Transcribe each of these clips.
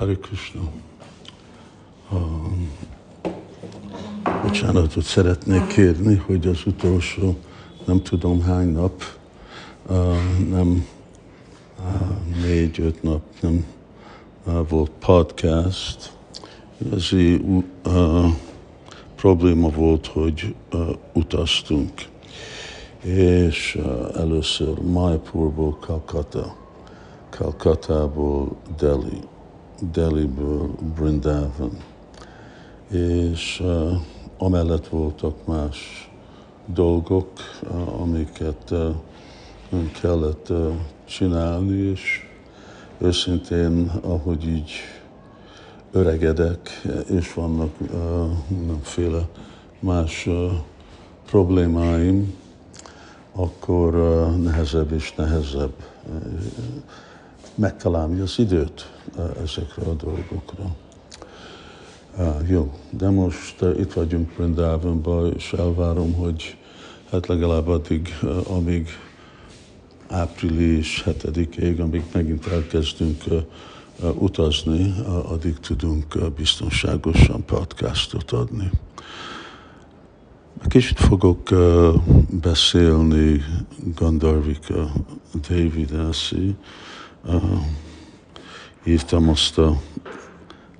Hare Krishna. Um, bocsánatot szeretnék kérni, hogy az utolsó nem tudom hány nap, uh, nem uh, négy-öt nap nem uh, volt podcast. Igazi uh, probléma volt, hogy utaztunk. És először Maipurból Calcutta, Calcuttából Delhi, Delhiből Brindavan. És uh, amellett voltak más dolgok, uh, amiket uh, kellett uh, csinálni, és őszintén, ahogy így öregedek, és vannak uh, mindenféle más uh, problémáim, akkor uh, nehezebb és nehezebb megtalálni az időt ezekre a dolgokra. Uh, jó, de most uh, itt vagyunk Brindávonban, és elvárom, hogy hát legalább addig, uh, amíg április 7-ig, amíg megint elkezdünk uh, uh, utazni, uh, addig tudunk uh, biztonságosan podcastot adni. Kicsit fogok uh, beszélni Gandharvika David Elsi. Uh, írtam azt a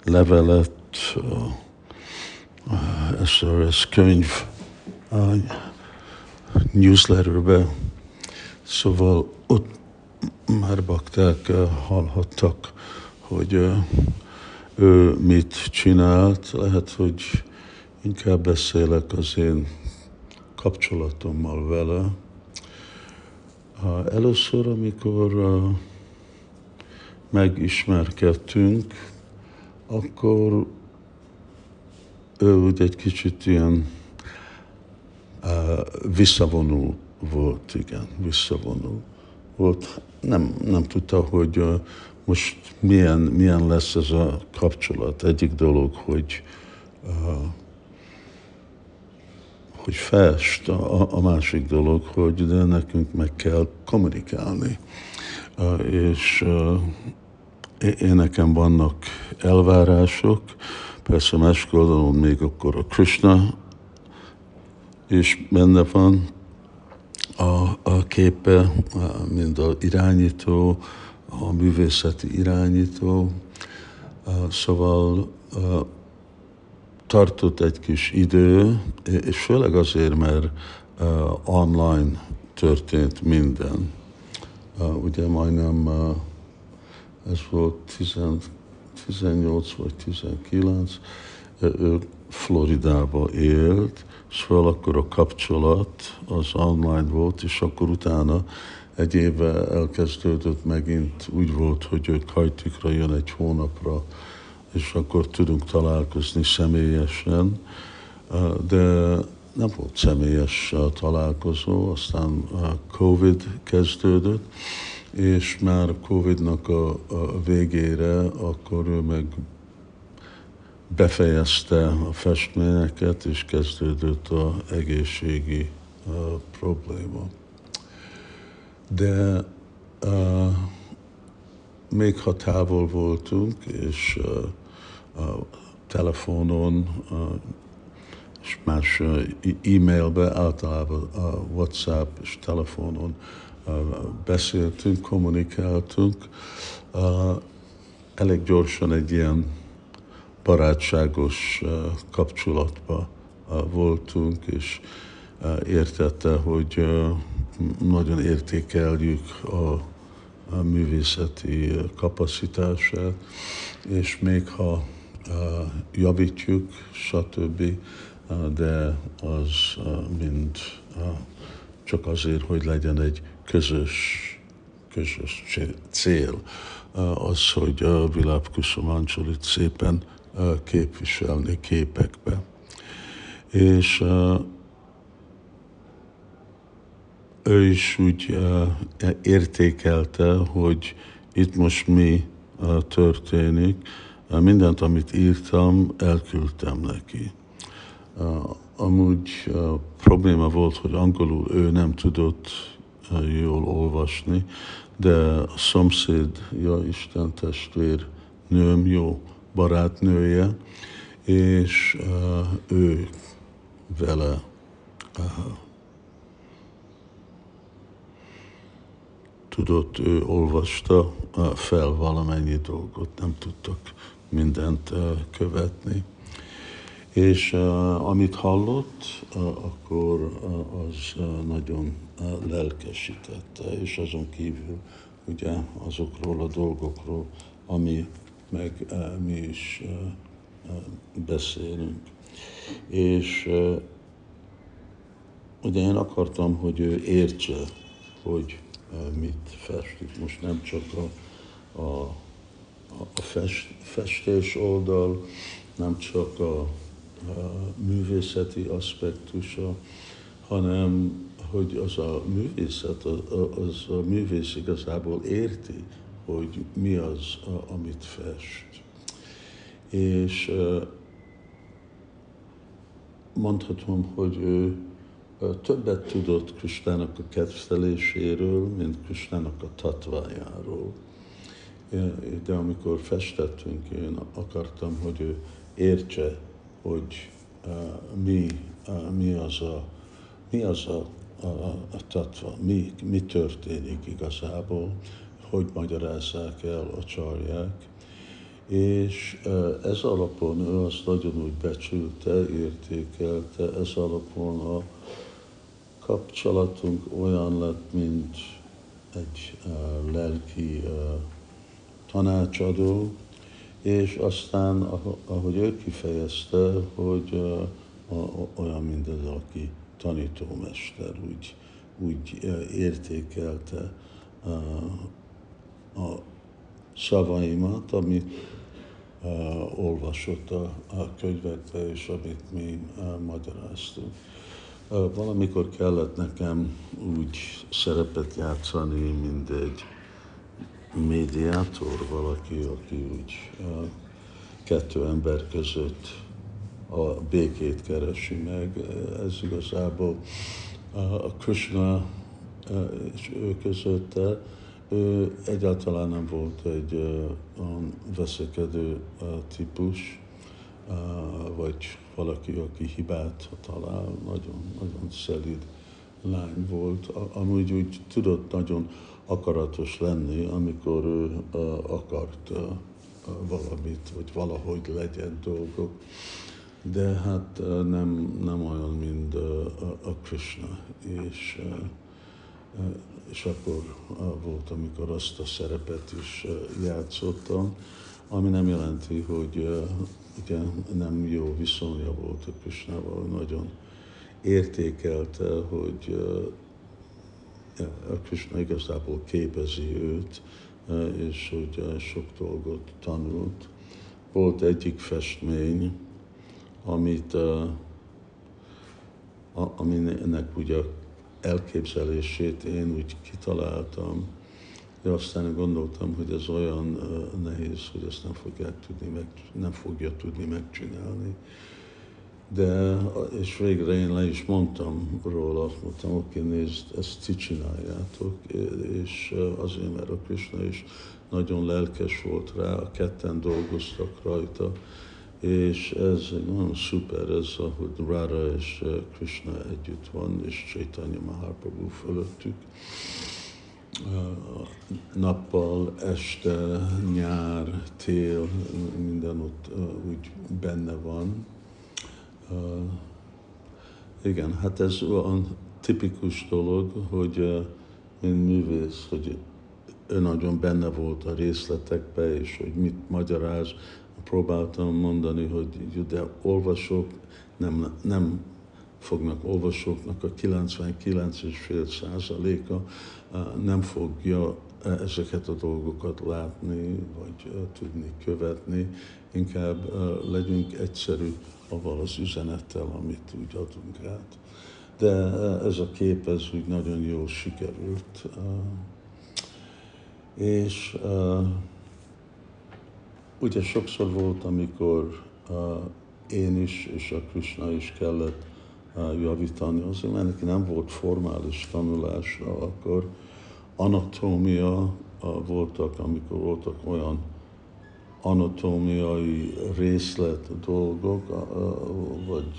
levelet, uh, uh, SRS könyv uh, newsletterbe, szóval ott már bakták uh, hallhattak, hogy uh, ő mit csinált, lehet, hogy inkább beszélek az én kapcsolatommal vele. Először, amikor megismerkedtünk, akkor ő úgy egy kicsit ilyen visszavonul volt, igen, visszavonul volt. Nem, nem tudta, hogy most milyen, milyen lesz ez a kapcsolat. Egyik dolog, hogy hogy fest, a, a másik dolog, hogy de nekünk meg kell kommunikálni. És én nekem vannak elvárások, persze másik oldalon még akkor a Krishna és benne van a, a képe, mind a irányító, a művészeti irányító, szóval tartott egy kis idő, és főleg azért, mert online történt minden. Ugye majdnem ez volt 10, 18 vagy 19, ő Floridába élt, szóval akkor a kapcsolat az online volt, és akkor utána egy éve elkezdődött megint, úgy volt, hogy ő Kajtikra jön egy hónapra, és akkor tudunk találkozni személyesen, de nem volt személyes találkozó, aztán Covid kezdődött, és már Covidnak a, a végére, akkor ő meg befejezte a festményeket, és kezdődött a egészségi a probléma. De uh, még ha távol voltunk, és uh, a telefonon, és más e-mailbe, általában a WhatsApp és telefonon beszéltünk, kommunikáltunk. Elég gyorsan egy ilyen barátságos kapcsolatba voltunk, és értette, hogy nagyon értékeljük a, a művészeti kapacitását, és még ha javítjuk, stb., de az mind csak azért, hogy legyen egy közös, közös cél, az, hogy a Viláp Kusumancsolit szépen képviselni képekbe. És ő is úgy értékelte, hogy itt most mi történik, mindent, amit írtam, elküldtem neki. Amúgy probléma volt, hogy angolul ő nem tudott jól olvasni, de a szomszéd, ja Isten testvér nőm jó barátnője, és ő vele tudott, ő olvasta fel valamennyi dolgot, nem tudtak mindent követni. És uh, amit hallott, uh, akkor uh, az uh, nagyon uh, lelkesítette, és azon kívül ugye azokról a dolgokról, ami meg uh, mi is uh, uh, beszélünk. És uh, ugye én akartam, hogy ő értse, hogy uh, mit festik. Most nem csak a, a, a fest, festés oldal, nem csak a művészeti aspektusa, hanem hogy az a művészet, az a művész igazából érti, hogy mi az, amit fest. És mondhatom, hogy ő többet tudott Kristának a kedveléséről, mint Kristának a tatvájáról. De amikor festettünk, én akartam, hogy ő értse hogy uh, mi, uh, mi az a, mi az a, a, a tatva, mi, mi történik igazából, hogy magyarázzák el a csarják. És uh, ez alapon ő azt nagyon úgy becsülte, értékelte, ez alapon a kapcsolatunk olyan lett, mint egy lelki tanácsadó, és aztán, ahogy ő kifejezte, hogy olyan, mint az, aki tanítómester, úgy, úgy értékelte a szavaimat, amit olvasott a, a könyvekbe, és amit mi magyaráztunk. Valamikor kellett nekem úgy szerepet játszani, mint egy médiátor, valaki, aki úgy kettő ember között a békét keresi meg. Ez igazából a Krishna és ő közötte, ő egyáltalán nem volt egy veszekedő típus, vagy valaki, aki hibát talál, nagyon, nagyon szelíd lány volt. Amúgy úgy tudott nagyon akaratos lenni, amikor ő akart valamit, vagy valahogy legyen dolgok. De hát nem, nem olyan, mint a Krishna. És, és akkor volt, amikor azt a szerepet is játszottam, ami nem jelenti, hogy igen, nem jó viszonya volt a Krishnával, nagyon értékelte, hogy a Krishna igazából képezi őt, e, és hogy e, sok dolgot tanult. Volt egyik festmény, amit, e, aminek ugye elképzelését én úgy kitaláltam, de aztán gondoltam, hogy ez olyan nehéz, hogy ezt nem fogják tudni meg, nem fogja tudni megcsinálni de, és végre én le is mondtam róla, azt mondtam, oké, nézd, ezt ti csináljátok, és azért, mert a Krishna is nagyon lelkes volt rá, a ketten dolgoztak rajta, és ez nagyon szuper, ez, hogy Rara és Krishna együtt van, és Chaitanya Mahaprabhu fölöttük. Nappal, este, nyár, tél, minden ott úgy benne van igen, hát ez olyan tipikus dolog, hogy mint művész, hogy ő nagyon benne volt a részletekbe, és hogy mit magyaráz. Próbáltam mondani, hogy de olvasók nem, nem fognak olvasóknak a 99,5 százaléka nem fogja ezeket a dolgokat látni, vagy tudni követni. Inkább legyünk egyszerű avval az üzenettel, amit úgy adunk át. De ez a kép, ez úgy nagyon jól sikerült. És ugye sokszor volt, amikor én is és a Krishna is kellett javítani, azért mert neki nem volt formális tanulása, akkor anatómia voltak, amikor voltak olyan anatómiai részlet dolgok, vagy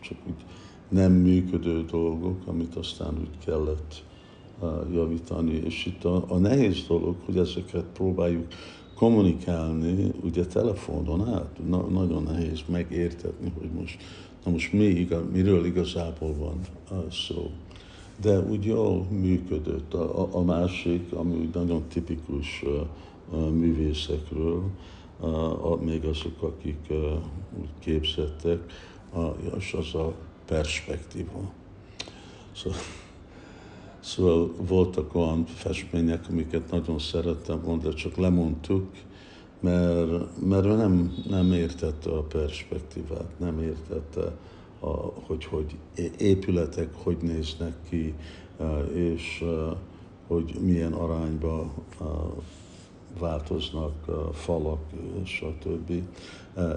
csak úgy nem működő dolgok, amit aztán úgy kellett javítani. És itt a, a nehéz dolog, hogy ezeket próbáljuk kommunikálni, ugye telefonon át, na, nagyon nehéz megértetni, hogy most, na most mi, miről igazából van szó. De úgy jól működött. A, a, másik, ami nagyon tipikus művészekről, a, még azok, akik úgy képzettek, és az a perspektíva. Szóval, Szóval voltak olyan festmények, amiket nagyon szerettem volna, de csak lemondtuk, mert, mert nem, nem értette a perspektívát, nem értette, a, hogy, hogy épületek hogy néznek ki, és hogy milyen arányba változnak falak, stb.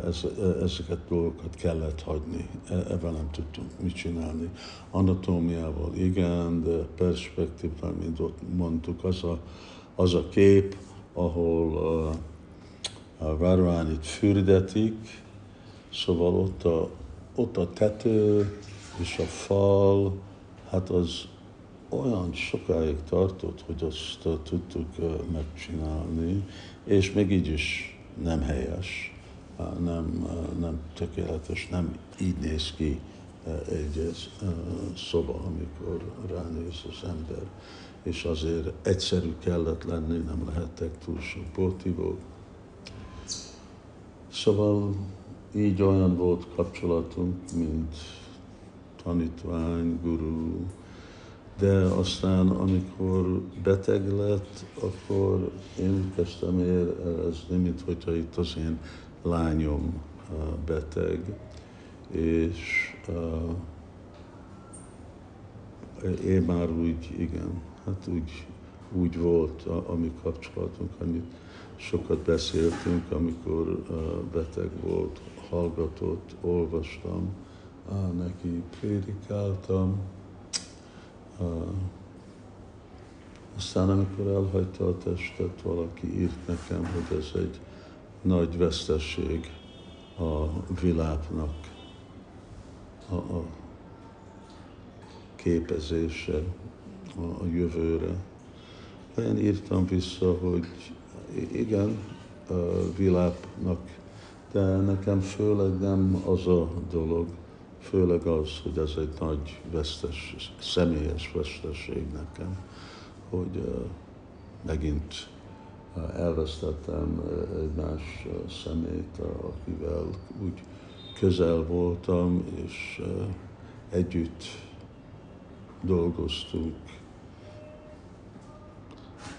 Ez, ezeket dolgokat kellett hagyni, e, ebben nem tudtunk mit csinálni. Anatómiával igen, de perspektívával, mint ott mondtuk, az a, az a kép, ahol a, a Radharánit fürdetik, szóval ott a, ott a tető és a fal, hát az olyan sokáig tartott, hogy azt uh, tudtuk uh, megcsinálni, és még így is nem helyes, uh, nem, nem tökéletes, nem így néz ki egy szoba, amikor ránéz az ember. És azért egyszerű kellett lenni, nem lehettek túl sok portívók. Szóval így olyan volt kapcsolatunk, mint tanítvány, guru, de aztán, amikor beteg lett, akkor én kezdtem érezni, mint hogyha itt az én lányom beteg, és én már úgy, igen, hát úgy, úgy volt a, a mi kapcsolatunk, amit sokat beszéltünk, amikor uh, beteg volt, hallgatott, olvastam, uh, neki prédikáltam, aztán, amikor elhagyta a testet, valaki írt nekem, hogy ez egy nagy vesztesség a világnak, a, a képezése a, a jövőre. Én írtam vissza, hogy igen, a világnak, de nekem főleg nem az a dolog, főleg az, hogy ez egy nagy vesztes, személyes veszteség nekem, hogy uh, megint uh, elvesztettem egy más szemét, akivel úgy közel voltam, és együtt dolgoztunk,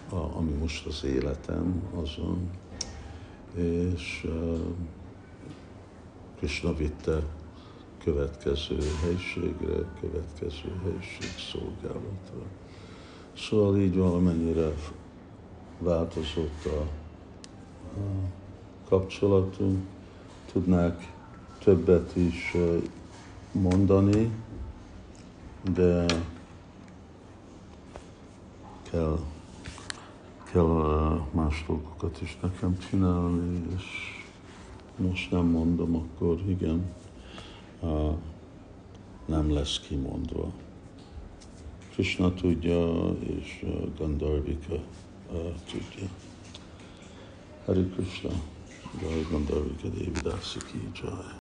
a, ami most az életem azon, és Krishna vitte következő helységre, következő helység szolgálatra. Szóval így valamennyire változott a, kapcsolatunk, tudnák többet is mondani, de kell, kell más dolgokat is nekem csinálni, és most nem mondom, akkor igen nem lesz kimondva. Krishna tudja, és Gandharvika tudja. Hari Krishna, Jai Gandharvika Devi Dasi ki Jai.